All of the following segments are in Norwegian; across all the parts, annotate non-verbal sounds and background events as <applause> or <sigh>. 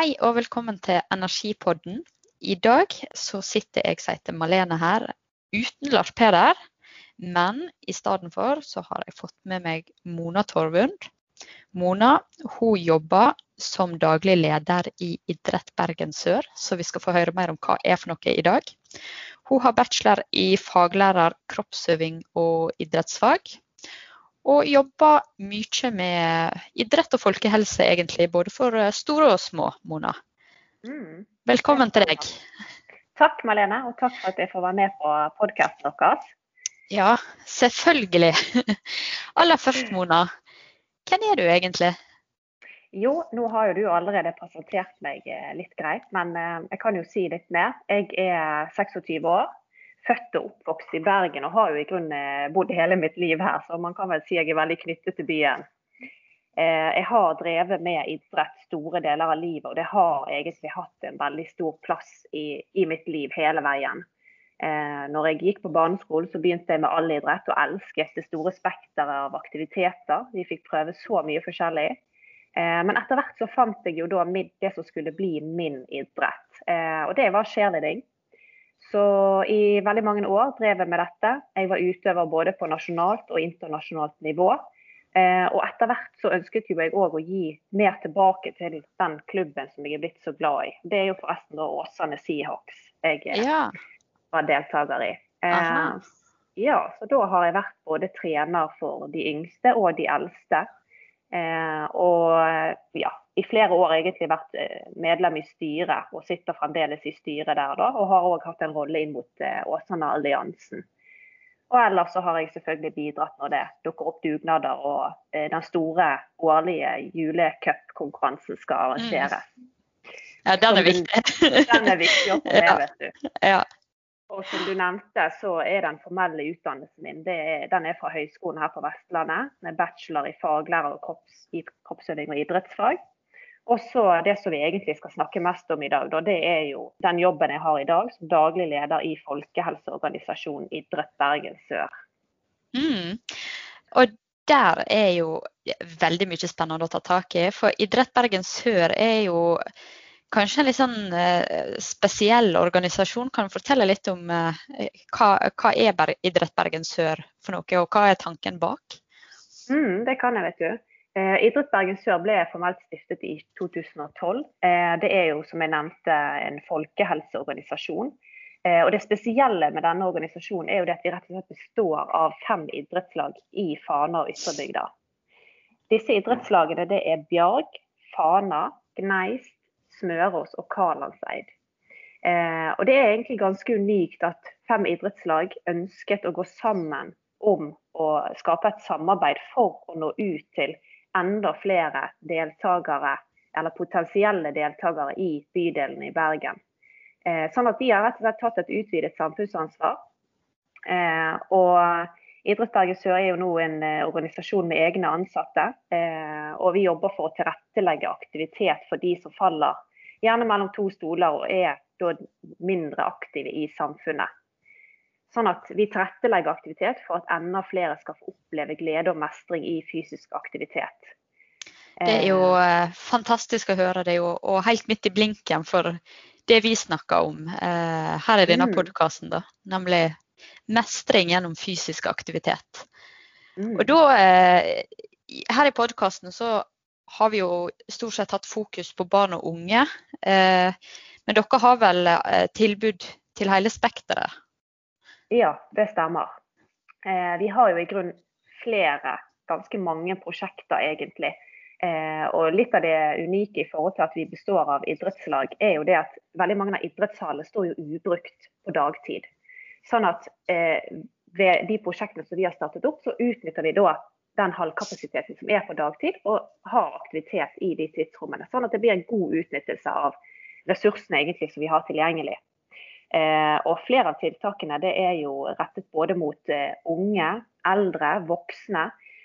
Hei og velkommen til Energipodden. I dag så sitter jeg som heter Malene her uten Lars Peder. Men i stedet for så har jeg fått med meg Mona Torvund. Mona hun jobber som daglig leder i Idrett Bergen Sør, så vi skal få høre mer om hva er for noe i dag. Hun har bachelor i faglærer kroppsøving og idrettsfag. Og jobber mye med idrett og folkehelse, egentlig, både for store og små, Mona. Mm. Velkommen til deg. Takk, Malene, og takk for at jeg får være med på podkasten deres. Ja, selvfølgelig. <laughs> Aller først, Mona. Hvem er du egentlig? Jo, nå har jo du allerede presentert meg eh, litt greit, men eh, jeg kan jo si litt mer. Jeg er 26 år, født og oppvokst i Bergen og har jo i grunnen eh, bodd hele mitt liv her, så man kan vel si jeg er veldig knyttet til byen. Jeg har drevet med idrett store deler av livet, og det har egentlig hatt en veldig stor plass i, i mitt liv hele veien. Når jeg gikk på barneskolen, så begynte jeg med allidrett og elsket det store spekteret av aktiviteter. Vi fikk prøve så mye forskjellig. Men etter hvert så fant jeg jo da det som skulle bli min idrett. Og det var cheerleading. Så i veldig mange år drev jeg med dette. Jeg var utøver både på nasjonalt og internasjonalt nivå. Og etter hvert så ønsket jo jeg òg å gi mer tilbake til den klubben som jeg er blitt så glad i. Det er jo forresten da Åsane Seahawks jeg Ja. var deltaker i. Aha. Ja, så da har jeg vært både trener for de yngste og de eldste. Eh, og ja, i flere år egentlig vært eh, medlem i styret, og sitter fremdeles i styret der da. Og har òg hatt en rolle inn mot eh, Åsane-alliansen. Og ellers så har jeg selvfølgelig bidratt når det dukker opp dugnader og eh, den store årlige julecupkonkurransen skal arrangeres. ja, den er viktig. Den er viktig å få med, <laughs> Ja. vet du. Ja. Og som du nevnte, så er den formelle utdannelsen min det er, den er fra Høgskolen her på Vestlandet. Med bachelor i faglærer og kropps, i kroppsøving og idrettsfag. Og så det som vi egentlig skal snakke mest om i dag, da, det er jo den jobben jeg har i dag som daglig leder i folkehelseorganisasjonen Idrett Bergen Sør. Mm. Og der er jo veldig mye spennende å ta tak i. For Idrett Bergen Sør er jo kanskje en litt sånn eh, spesiell organisasjon. Kan du fortelle litt om eh, hva, hva er Idrett Bergen Sør for noe, og hva er tanken bak? Mm, det kan jeg, vet du. Eh, Idrett Bergen Sør ble formelt stiftet i 2012. Eh, det er jo, som jeg nevnte, en folkehelseorganisasjon. Eh, og Det spesielle med denne organisasjonen er jo det at vi rett og slett består av fem idrettslag i Fana og Ytrebygda. Disse idrettslagene det er Bjarg, Fana, Gneist, Smørås og Kalandseid. Eh, og Det er egentlig ganske unikt at fem idrettslag ønsket å gå sammen om å skape et samarbeid for å nå ut til enda flere deltakere, eller potensielle deltakere i bydelen i Bergen. Eh, sånn at de har rett og slett tatt et utvidet samfunnsansvar. Eh, og Idrettsberget Sør er jo nå en eh, organisasjon med egne ansatte. Og vi jobber for å tilrettelegge aktivitet for de som faller gjerne mellom to stoler og er mindre aktive i samfunnet. Sånn at vi tilrettelegger aktivitet for at enda flere skal få oppleve glede og mestring i fysisk aktivitet. Det er jo eh, fantastisk å høre. Det og helt midt i blinken for det vi snakker om eh, her i denne Mm. podkasten, nemlig mestring gjennom fysisk aktivitet. Mm. Og da, eh, her i podkasten så har vi jo stort sett hatt fokus på barn og unge. Eh, men dere har vel eh, tilbud til hele spekteret? Ja, det stemmer. Eh, vi har jo i grunn flere, ganske mange prosjekter egentlig. Eh, og litt av det unike i forhold til at vi består av idrettslag, er jo det at veldig mange av idrettshallene står jo ubrukt på dagtid. Sånn at eh, ved de prosjektene som vi har startet opp, så utnytter vi da den halvkapasiteten som er på dagtid, og har aktivitet i de tidsrommene. Sånn at det blir en god utnyttelse av ressursene egentlig som vi har tilgjengelig. Eh, og flere av tiltakene er jo rettet både mot eh, unge, eldre, voksne.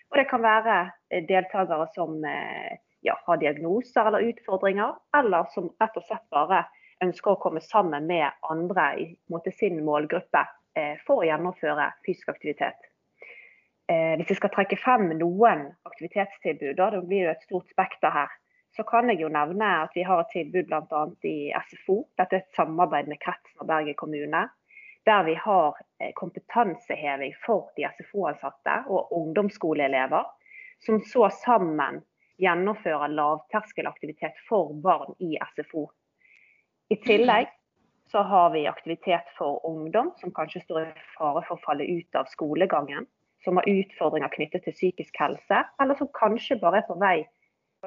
Og det kan være eh, deltakere som ja, har diagnoser eller utfordringer, eller som rett og slett bare ønsker å komme sammen med andre i måte, sin målgruppe for å gjennomføre fysisk aktivitet. Hvis jeg skal trekke frem noen aktivitetstilbud, da blir det et stort spekter her, så kan jeg jo nevne at vi har et tilbud bl.a. i SFO. Dette er et samarbeid med kretsen av Bergen kommune. Der vi har eh, kompetanseheving for de SFO-ansatte og ungdomsskoleelever. Som så sammen gjennomfører lavterskelaktivitet for barn i SFO. I tillegg så har vi aktivitet for ungdom som kanskje står i fare for å falle ut av skolegangen. Som har utfordringer knyttet til psykisk helse, eller som kanskje bare er på vei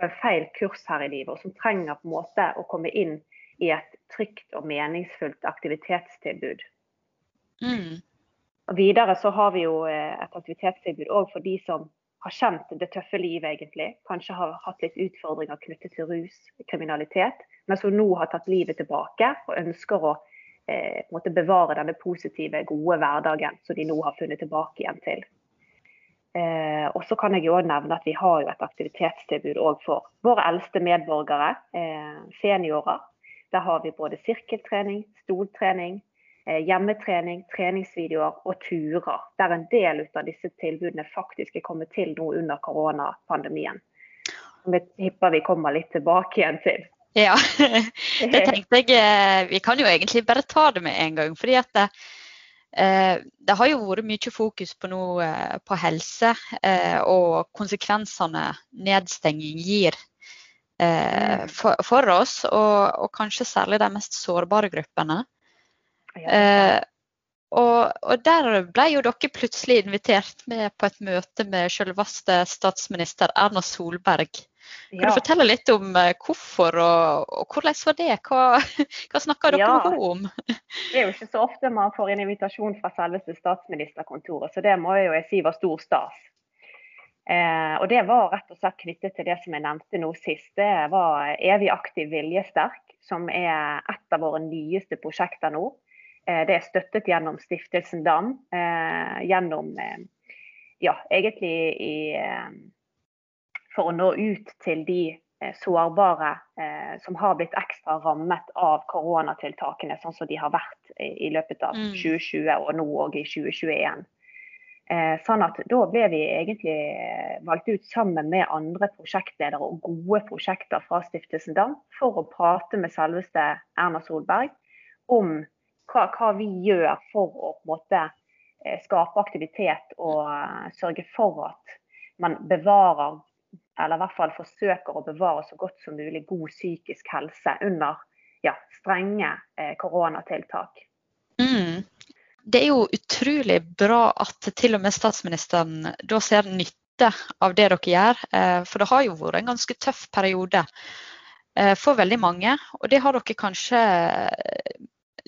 på feil kurs her i livet, og som trenger på en måte å komme inn i et trygt og meningsfullt aktivitetstilbud. Mm. Og videre så har vi jo eh, et aktivitetstilbud òg for de som har kjent det tøffe livet, egentlig. Kanskje har hatt litt utfordringer knyttet til rus, kriminalitet, men som nå har tatt livet tilbake og ønsker å eh, bevare denne positive, gode hverdagen som de nå har funnet tilbake igjen til. Eh, og så kan jeg jo nevne at Vi har jo et aktivitetstilbud for våre eldste medborgere, eh, seniorer. Der har vi både sirkeltrening, stoltrening, eh, hjemmetrening, treningsvideoer og turer. Der en del av disse tilbudene faktisk er kommet til nå under koronapandemien. Som tipper vi kommer litt tilbake igjen til. Ja, <laughs> det tenkte jeg. Eh, vi kan jo egentlig bare ta det med en gang. fordi at det, Eh, har jo vært mye fokus på, noe, eh, på helse eh, og konsekvensene nedstenging gir mm. for, for oss, og, og, kanskje særlig de mest sårbare gruppene. Ja. Og, og, der ble jo dere plutselig invitert med på et møte med selveste statsminister Erna Solberg. Kan ja. du fortelle litt om uh, hvorfor, og, og, hvordan var det? Hva, <laughs> hva snakka dere ja. om? det er jo ikke så ofte man får en invitasjon fra selveste statsministerkontoret, så det må jeg jo si var stor stas. Eh, og Det var rett og slett knyttet til det som jeg nevnte nå sist. Det var Evig aktiv viljesterk, som er et av våre nyeste prosjekter nå. Eh, det er støttet gjennom Stiftelsen DAM. Eh, gjennom eh, ja, egentlig i for å nå ut til de eh, sårbare eh, som har blitt ekstra rammet av koronatiltakene, sånn som de har vært i, løpet av 2020 mm. og nå òg i 2021. Eh, sånn at Da ble vi egentlig valgt ut sammen med andre prosjektledere og gode prosjekter fra Stiftelsen DAM for å prate med selveste Erna Solberg om hva, hva vi gjør for å på en måte skape aktivitet og sørge for at man bevarer eller i hvert fall forsøker å bevare så godt som mulig god psykisk helse under ja, strenge eh, koronatiltak. Mm. Det er jo utrolig bra at til og med statsministeren da ser nytte av det dere gjør. Eh, for det har jo vært en ganske tøff periode eh, for veldig mange. Og det har dere kanskje eh,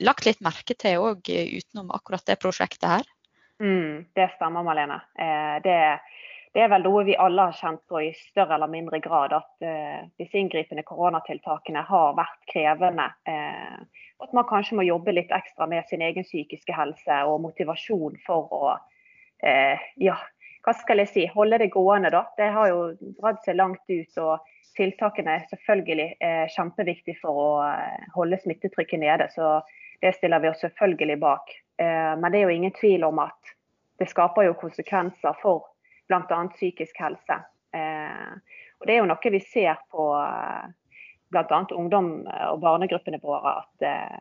lagt litt merke til òg utenom akkurat det prosjektet her? Mm, det stemmer, Malene. Det er det er vel noe vi alle har kjent på i større eller mindre grad, at uh, disse inngripende koronatiltakene har vært krevende. Uh, at man kanskje må jobbe litt ekstra med sin egen psykiske helse og motivasjon for å uh, ja, hva skal jeg si, holde det gående. da. Det har jo dratt seg langt ut. og Tiltakene er selvfølgelig kjempeviktige for å holde smittetrykket nede. Så det stiller vi oss selvfølgelig bak. Men det er jo ingen tvil om at det skaper jo konsekvenser for bl.a. psykisk helse. Eh, og Det er jo noe vi ser på eh, bl.a. ungdom- og barnegruppene våre. at eh,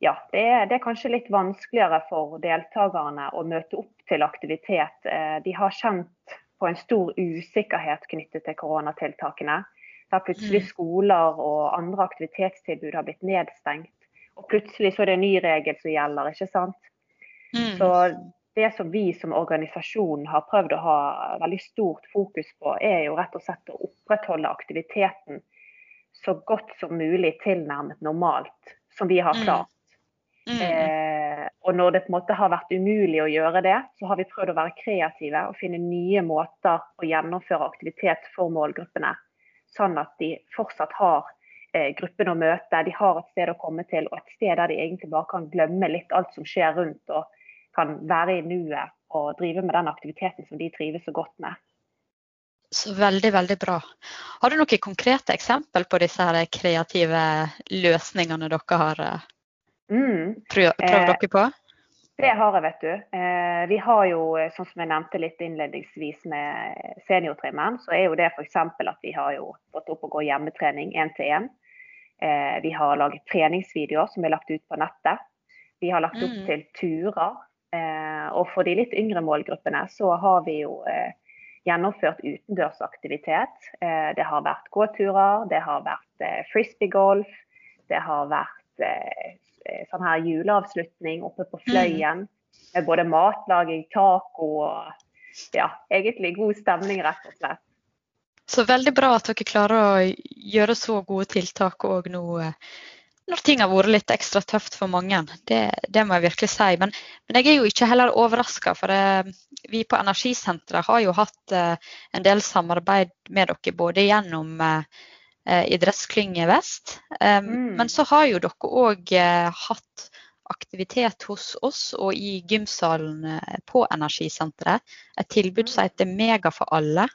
ja, det er, det er, kanskje litt vanskeligere for deltakerne å møte opp til aktivitet. De har kjent på en stor usikkerhet knyttet til koronatiltakene. Der plutselig mm. skoler og andre aktivitetstilbud har blitt nedstengt. Og plutselig så er det en ny regel som gjelder, ikke sant. Mm. Så det som vi som organisasjon har prøvd å ha veldig stort fokus på, er jo rett og slett å opprettholde aktiviteten så godt som mulig tilnærmet normalt, som vi har mm. klart. Mm. Mm. Eh, og når det på en måte har vært umulig å gjøre det, så har vi prøvd å være kreative og finne nye måter å gjennomføre aktivitet for målgruppene. Sånn at de fortsatt har eh, gruppen å møte, de har et sted å komme til, og et sted der de egentlig bare kan glemme litt alt som skjer rundt. og kan være i nuet og drive med den aktiviteten som de trives så godt med. Så veldig, veldig bra. Har du noen konkrete eksempel på disse her kreative løsningene dere har eh, mm. prøvd, prøvd dere på? Det har jeg, vet du. Eh, vi har jo, sånn som jeg nevnte litt innledningsvis med seniortrimmen, så er jo det f.eks. at vi har jo fått opp og gå hjemmetrening én til én. Eh, vi har laget treningsvideoer som er lagt ut på nettet. Vi har lagt opp mm. til turer. Eh, og for de litt yngre målgruppene så har vi jo gjennomført utendørsaktivitet. Det har vært gåturer, det har vært frisbeegolf, det har vært Eh, sånn her juleavslutning oppe på mm. Fløyen. Med både matlaging, taco og ja, egentlig god stemning, rett og slett. Så veldig bra at dere klarer å gjøre så gode tiltak òg nå eh, når ting har vært litt ekstra tøft for mange. Det, det må jeg virkelig si. Men, men, jeg er jo ikke heller overraska, for det, eh, vi på Energisenteret har jo hatt eh, en del samarbeid med dere både gjennom eh, Eh, idrettsklynge vest. Mm. Men så har jo dere òg eh, hatt aktivitet hos oss og i gymsalen på Energisenteret. Et tilbud som heter Mega for alle.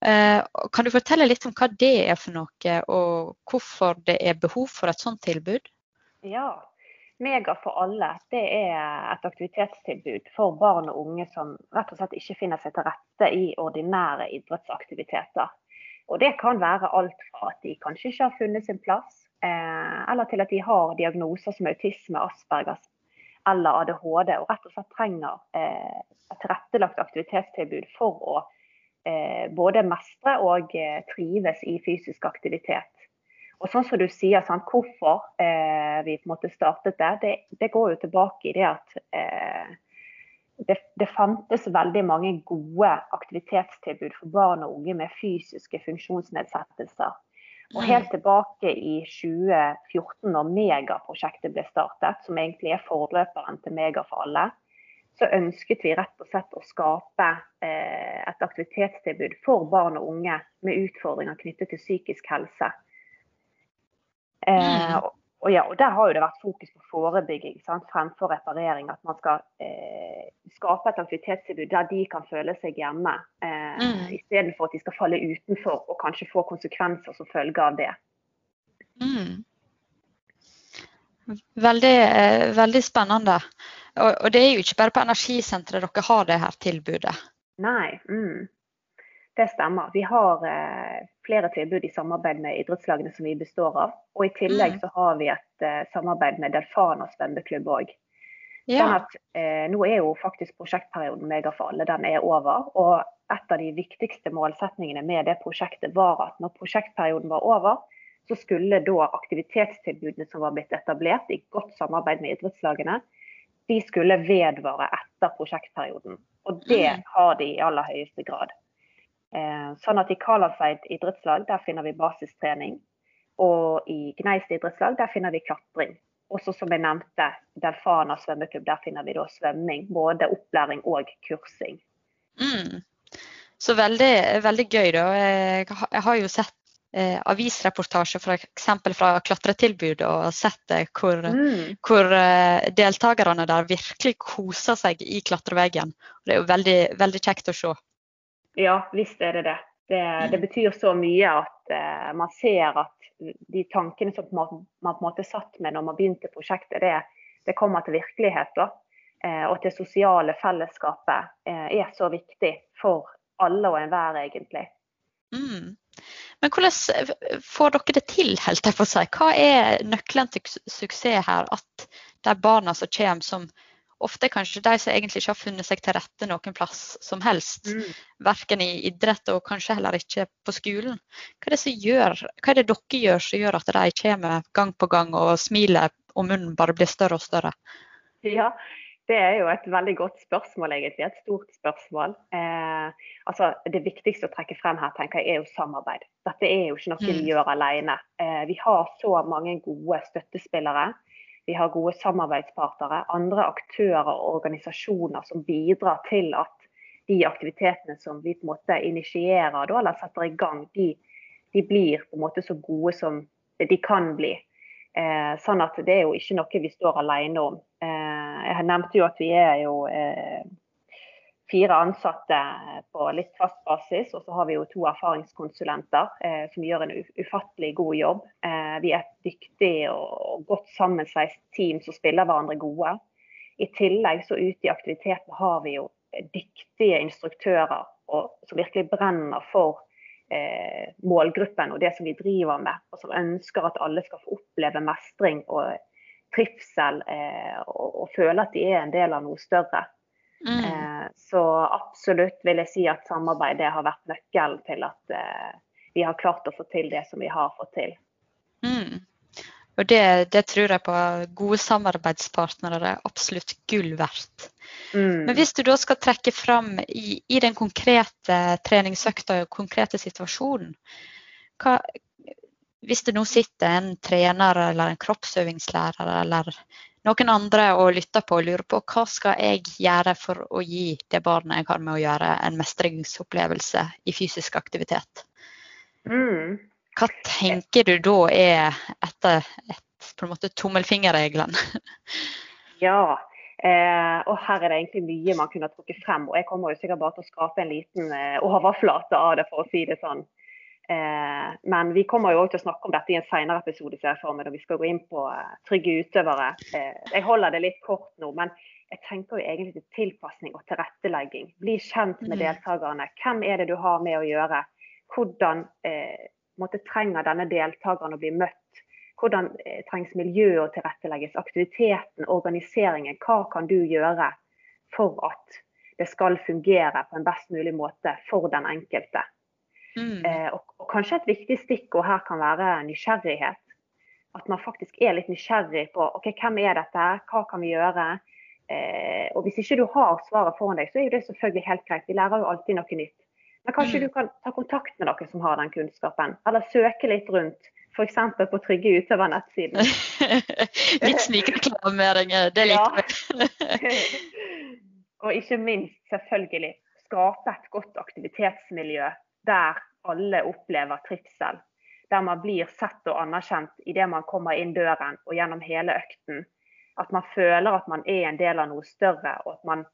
Kan du fortelle litt om hva det er for noe, og hvorfor det er behov for et sånt tilbud? Ja, Mega for alle det er et aktivitetstilbud for barn og unge som rett og slett ikke finner seg til rette i ordinære idrettsaktiviteter. Og det kan være alt fra at de kanskje ikke har funnet sin plass, eh, eller til at de har diagnoser som autisme, Aspergers eller ADHD, og rett og slett trenger eh, et tilrettelagt aktivitetstilbud for å eh, både mestre og eh, trives i fysisk aktivitet. Og sånn som du sier, sant, Hvorfor eh, vi på en måte startet det, det, det, går jo tilbake i det at eh, det, det, fantes veldig mange gode aktivitetstilbud for barn og unge med fysiske funksjonsnedsettelser. Og helt tilbake i 2014, når Megaprosjektet ble startet, som egentlig er forløperen til Mega for alle, så ønsket vi rett og slett å skape eh, et aktivitetstilbud for barn og unge med utfordringer knyttet til psykisk helse. Eh, og, Og, ja, og Der har jo det vært fokus på forebygging sant, fremfor reparering. At man skal eh, skape et aktivitetstilbud der de kan føle seg hjemme. Eh, mm. Istedenfor at de skal falle utenfor og kanskje få konsekvenser som følge av det. Mm. Veldig, eh, veldig, spennende. Og, og, det er jo ikke bare på Energisenteret dere har det her tilbudet? Nei. Mm. Det stemmer. Vi har eh, flere tilbud i samarbeid med idrettslagene som vi består av. Og i tillegg mm. så har vi et eh, samarbeid med Delfana svømmeklubb òg. Ja. Sånn at eh, Nå er jo faktisk prosjektperioden Mega for alle den er over. Og et av de viktigste målsetningene med det prosjektet var at når prosjektperioden var over, så skulle da aktivitetstilbudene som var blitt etablert i godt samarbeid med idrettslagene, de skulle vedvare etter prosjektperioden. Og det mm. har de i aller høyeste grad. Eh, sånn at I Kalandseid idrettslag der finner vi basistrening. Og i Gneist idrettslag der finner vi klatring. Også som jeg nevnte, Delfana svømmeklubb, der finner vi da svømming. Både opplæring og kursing. Mm. Så veldig, veldig, gøy, da. Jeg har jo sett eh, avisreportasjer f.eks. fra klatretilbud og sett eh, hvor, mm. hvor eh, deltakerne der virkelig koser seg i klatreveggen. Det er jo veldig, veldig kjekt å se. Ja, visst er det det. Det, det betyr så mye at eh, man ser at de tankene som man, man på en måte satt med når man begynte prosjektet, det, det kommer til virkelighet. da. Eh, og at det sosiale fellesskapet uh, er så viktig for alle og enhver, egentlig. Mm. Men hvordan får dere det til, helt jeg får si? Hva er nøkkelen til suksess her? At de barna som kommer, som ofte er kanskje de som egentlig ikke har funnet seg til rette noen plass som helst. Mm. Verken i idrett og kanskje heller ikke på skolen. Hva er det, gjør, hva er det dere gjør som gjør at de kommer gang på gang og smilet og munnen bare blir større og større? Ja, det er jo et veldig godt spørsmål, egentlig. Et stort spørsmål. Eh, altså, det viktigste å trekke frem her tenker jeg, er jo samarbeid. Dette er jo ikke noe mm. vi gjør alene. Eh, vi har så mange gode støttespillere vi har gode samarbeidspartnere, andre aktører og organisasjoner som bidrar til at de aktivitetene som vi på en måte initierer eller setter i gang, de, de, blir på en måte så gode som de kan bli. Eh, sånn at det er jo ikke noe vi står alene om. Eh, jeg nevnte jo at vi er jo eh, fire ansatte på litt fast basis. Og så har vi jo to erfaringskonsulenter eh, som gjør en ufattelig god jobb. Eh, vi er et dyktig og godt sammensveist team som spiller hverandre gode. I tillegg så ute i aktiviteten har vi jo dyktige instruktører og, som virkelig brenner for eh, målgruppen og det som vi driver med. Og som ønsker at alle skal få oppleve mestring og trivsel eh, og, og, føle at de er en del av noe større. Mm. Eh, så absolutt vil jeg si at samarbeid har vært nøkkelen til at eh, vi har klart å få til det som vi har fått til. Mm. Og det, det, tror jeg på gode samarbeidspartnere er absolutt gull verdt. Mm. Men hvis du da skal trekke fram i, i den konkrete treningsøkta og konkrete situasjonen hva, Hvis det nå sitter en trener eller en kroppsøvingslærer eller noen andre og lytter på og lurer på hva skal jeg gjøre for å gi det barnet jeg har med å gjøre, en mestringsopplevelse i fysisk aktivitet. Mm. Hva tenker du da er etter et, på en måte tommelfingerregelen? <laughs> ja, eh, og her er det egentlig mye man kunne trukket frem. Og jeg kommer jo sikkert bare til å skape en liten eh, overflate av det, for å si det sånn. Eh, men vi kommer jo også til å snakke om dette i en senere episode når vi skal gå inn på eh, trygge utøvere. Eh, jeg holder det litt kort nå, men jeg tenker jo egentlig til tilpasning og tilrettelegging. Bli kjent med mm. deltakerne. Hvem er det du har med å gjøre? Hvordan eh, måte, trenger denne deltakeren å bli møtt? Hvordan eh, trengs miljøet å tilrettelegges? Aktiviteten, organiseringen. Hva kan du gjøre for at det skal fungere på en best mulig måte for den enkelte? Mm. Eh, og, og, kanskje et viktig stikkord her kan være nysgjerrighet. At man faktisk er litt nysgjerrig på ok, hvem er dette, hva kan vi gjøre? Eh, og Hvis ikke du har svaret foran deg, så er jo det selvfølgelig helt greit. Vi lærer jo alltid noe nytt. Men kanskje mm. du kan ta kontakt med noen som har den kunnskapen, eller søke litt rundt. F.eks. på Trygge utøver-nettsiden. <laughs> litt snikreklamering, det liker vi. <laughs> og ikke minst, selvfølgelig, skape et godt aktivitetsmiljø der alle opplever trivsel. Der man blir sett og anerkjent idet man kommer inn døren og gjennom hele økten. At man føler at man er en del av noe større, og at man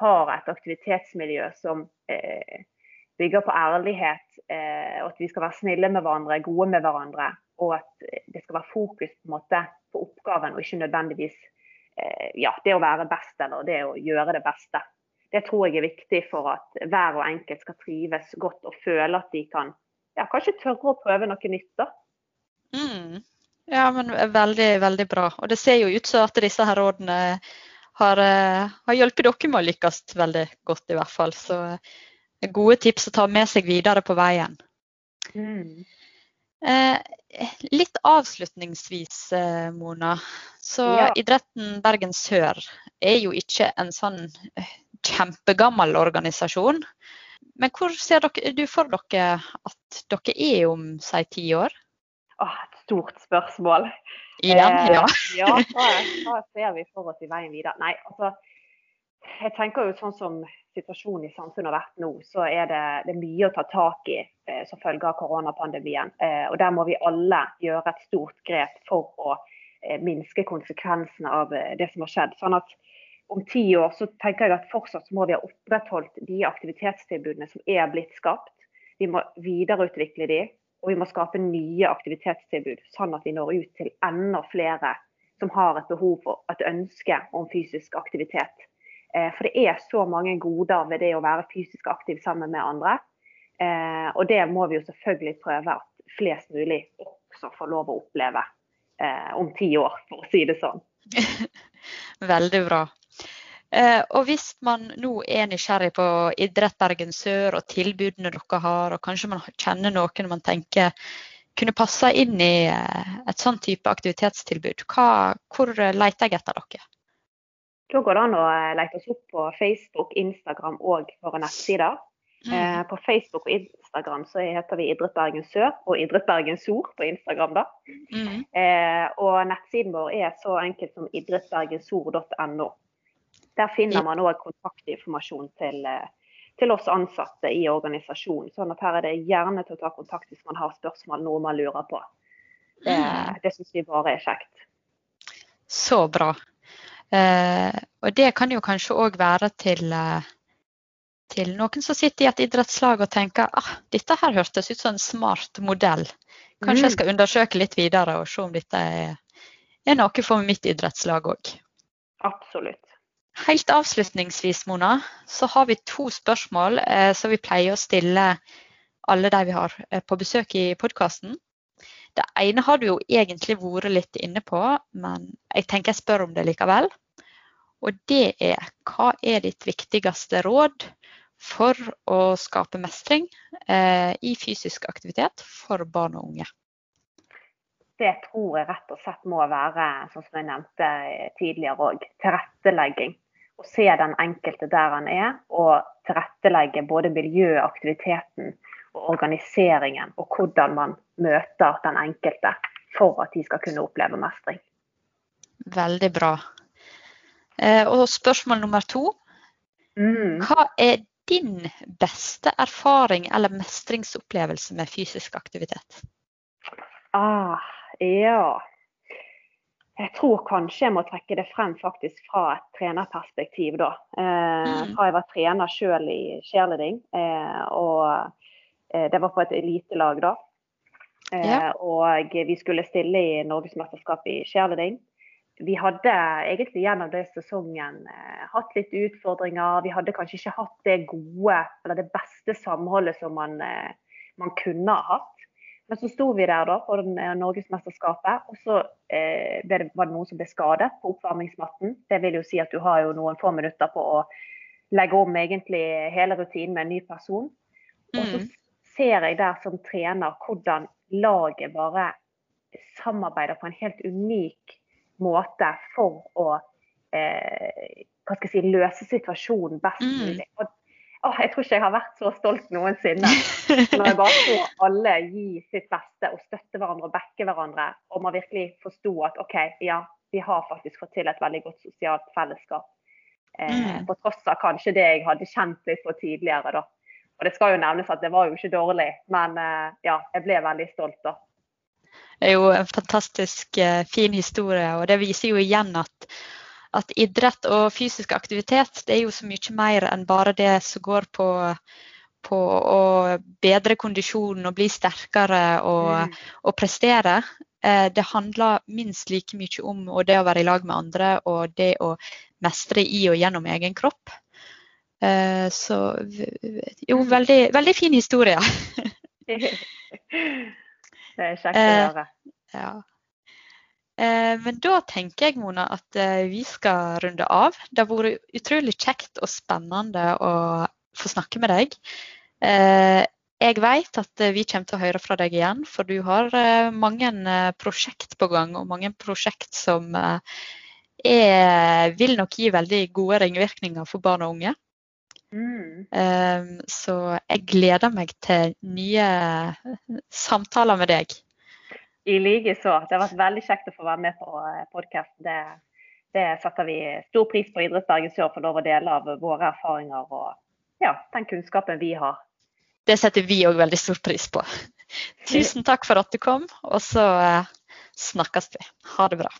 har et aktivitetsmiljø som eh, bygger på ærlighet, eh, og at vi skal være snille med hverandre, gode med hverandre. Og at det skal være fokus på, måte, på oppgaven, og ikke nødvendigvis eh, ja, det å være best eller det å gjøre det beste. Det tror jeg er viktig for at hver og enkelt skal trives godt og føle at de kan ja, kanskje tørre å prøve noe nytt. da. Mm. Ja, men veldig, veldig bra. Og det ser jo ut som at disse her rådene har, eh, har hjulpet dere med å lykkes veldig godt, i hvert fall. Så gode tips å ta med seg videre på veien. Mm. Eh, litt avslutningsvis, eh, Mona. Så ja. idretten Bergen Sør er jo ikke en sånn eh, kjempegammel organisasjon. Men hvor ser dere, du for dere at dere er om si ti år? Åh, et stort spørsmål. Igjen, eh, ja. <laughs> ja <laughs> hva, hva, ser vi for oss i veien videre? Nei, altså, jeg tenker jo sånn som situasjonen i samfunnet har vært nå, så er det, det er mye å ta tak i eh, som følge av koronapandemien. Eh, og der må vi alle gjøre et stort grep for å eh, minske konsekvensene av eh, det som har skjedd. Sånn at om ti år så tenker jeg at fortsatt må vi ha opprettholdt de aktivitetstilbudene som er blitt skapt. Vi må videreutvikle de, og vi må skape nye aktivitetstilbud, sånn at vi når ut til enda flere som har et behov for et ønske om fysisk aktivitet. Eh, for det er så mange goder ved det å være fysisk aktiv sammen med andre. Eh, og det må vi jo selvfølgelig prøve at flest mulig også får lov å oppleve eh, om ti år, for å si det sånn. <laughs> Veldig bra. Og hvis man nå er nysgjerrig på Idrett Bergen Sør og tilbudene dere har, og kanskje man kjenner noen man tenker kunne passe inn i et sånn type aktivitetstilbud, hva, hvor leter jeg etter dere? Da går det an å eh, lete oss opp på Facebook, Instagram og våre nettsider. Mm. Eh, på Facebook og Instagram så heter vi Idrett Bergen Sør og Idrett Bergen Sor på Instagram. da. Mm. Eh, og nettsiden vår er så enkelt som idrettbergensor.no. Der finner man òg kontaktinformasjon til, eh, til, oss ansatte i organisasjonen. sånn at her er det gjerne til å ta kontakt hvis man har spørsmål, noe man lurer på. Det, mm. det syns vi bare er kjekt. Så bra. Eh, og det kan jo kanskje òg være til, eh, til, noen som sitter i et idrettslag og tenker ah, dette her hørtes ut som en smart modell. Kanskje mm. jeg skal undersøke litt videre og se om dette er, er noe for mitt idrettslag òg. Absolutt. Helt avslutningsvis, Mona, så har vi to spørsmål eh, som vi pleier å stille alle de vi har eh, på besøk i podkasten. Det ene har du jo egentlig vært litt inne på, men jeg tenker jeg spør om det likevel. Og det er hva er ditt viktigste råd for å skape mestring eh, i fysisk aktivitet for barn og unge? Det tror jeg rett og slett må være, sånn som jeg nevnte tidligere òg, tilrettelegging. Å se den enkelte der han er, og tilrettelegge både miljøet, aktiviteten og organiseringen. Og hvordan man møter den enkelte for at de skal kunne oppleve mestring. Veldig bra. Eh, og spørsmål nummer to. Mm. Hva er din beste erfaring eller mestringsopplevelse med fysisk aktivitet? Ah, ja. Jeg tror kanskje jeg må trekke det frem faktisk fra et trenerperspektiv. da. Eh, mm. Fra jeg var trener sjøl i cheerleading. Eh, og eh, det var på et elitelag da. Eh, ja. Og vi skulle stille i Norgesmesterskapet i cheerleading vi hadde egentlig gjennom den sesongen eh, hatt litt utfordringer. Vi hadde kanskje ikke hatt det gode eller det beste samholdet som man, eh, man kunne ha hatt. Men så sto vi der da på eh, Norgesmesterskapet, og så eh, det, var det noen som ble skadet på oppvarmingsmatten. Det vil jo si at du har jo noen få minutter på å legge om egentlig hele rutinen med en ny person. Og så mm. ser jeg der som trener hvordan laget bare samarbeider på en helt unik måte for å eh, hva skal jeg si, løse situasjonen best mm. mulig. Mm. Og, å, jeg tror ikke jeg har vært så stolt noensinne. Når jeg bare så alle gi sitt beste og støtte hverandre og backe hverandre. Og man virkelig forsto at OK, ja, vi har faktisk fått til et veldig godt sosialt fellesskap. Eh, mm. På tross av kanskje det jeg hadde kjent litt på tidligere. da. Og det skal jo nevnes at det var jo ikke dårlig, men eh, ja, jeg ble veldig stolt da Det er jo en fantastisk eh, fin historie. Og det viser jo igjen at, at, idrett og fysisk aktivitet det er jo så mye mer enn bare det som går på, på å bedre kondisjonen og bli sterkere og, mm. og prestere. Eh, det handler minst like mye om det å være i lag med andre og det å mestre i og gjennom egen kropp. Eh, så jo, veldig, veldig fin historie. <laughs> <laughs> Det er kjekt å eh, høre. ja. Eh, men da tenker jeg Mona, at eh, vi skal runde av. Det har vært utrolig kjekt og spennende å få snakke med deg. Jeg vet at vi kommer til å høre fra deg igjen, for du har mange prosjekt på gang. Og mange prosjekt som er, vil nok gi veldig gode ringvirkninger for barn og unge. Mm. Så jeg gleder meg til nye samtaler med deg. I likeså. Det har vært veldig kjekt å få være med på eh, podkast. Det, det, setter vi stor pris på Idretts Bergen Sør for lov å dele av våre erfaringer og ja, den kunnskapen vi har. Det setter vi òg veldig stor pris på. Tusen takk for at du kom, og så uh, snakkes vi. Ha det bra.